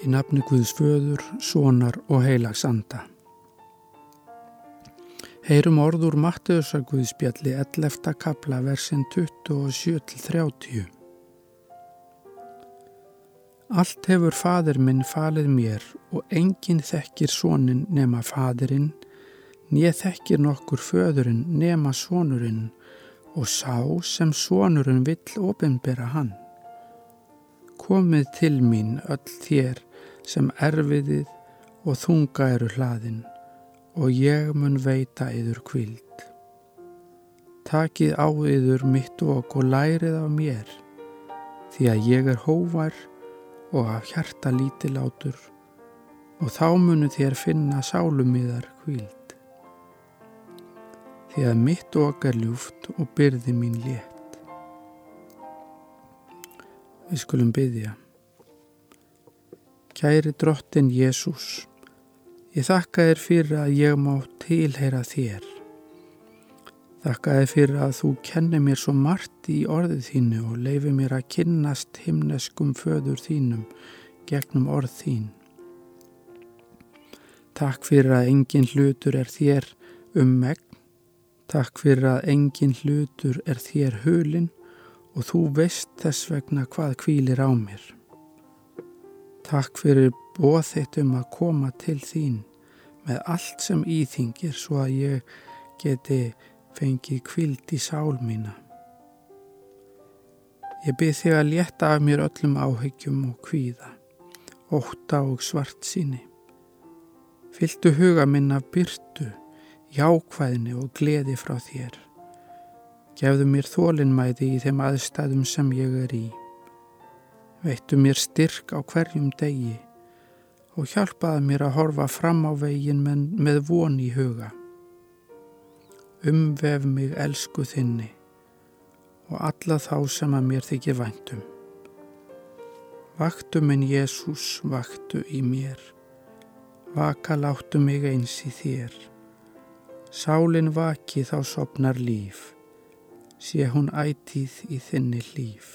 Í nafni Guðs föður, sonar og heilags anda. Heyrum orður Mattiðsar Guðspjalli 11. kapla versin 27-30. Allt hefur fadir minn falið mér og enginn þekkir sonin nema fadirinn, nýð þekkir nokkur föðurinn nema sonurinn og sá sem sonurinn vill ofinbera hann. Komið til mín öll þér sem erfiðið og þunga eru hlaðin og ég mun veita yður kvild. Takið á yður mitt og og lærið af mér því að ég er hóvar og af hjarta lítilátur og þá munu þér finna sálumiðar kvild. Því að mitt og er ljúft og byrði mín létt. Við skulum byggja. Kæri drottin Jésús, ég þakka þér fyrir að ég má tilheyra þér. Þakka þér fyrir að þú kennir mér svo margt í orðið þínu og leifi mér að kynnast himneskum föður þínum gegnum orð þín. Takk fyrir að engin hlutur er þér um megn. Takk fyrir að engin hlutur er þér hulinn og þú veist þess vegna hvað kvílir á mér. Takk fyrir bóð þitt um að koma til þín með allt sem íþingir svo að ég geti fengið kvild í sál mína. Ég byrð þig að létta af mér öllum áhyggjum og kvíða, óta og svart síni. Fyltu huga minna byrtu, jákvæðni og gleði frá þér. Gefðu mér þólinnmæði í þeim aðstæðum sem ég er í. Veittu mér styrk á hverjum degi og hjálpaði mér að horfa fram á vegin með von í huga. Umvef mig elsku þinni og alla þá sem að mér þykir væntum. Vaktu minn Jésús, vaktu í mér. Vaka láttu mig eins í þér. Sálin vaki þá sopnar líf. Sé hún ætíð í þinni líf.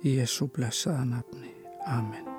Jésu blessaða nafni. Amen.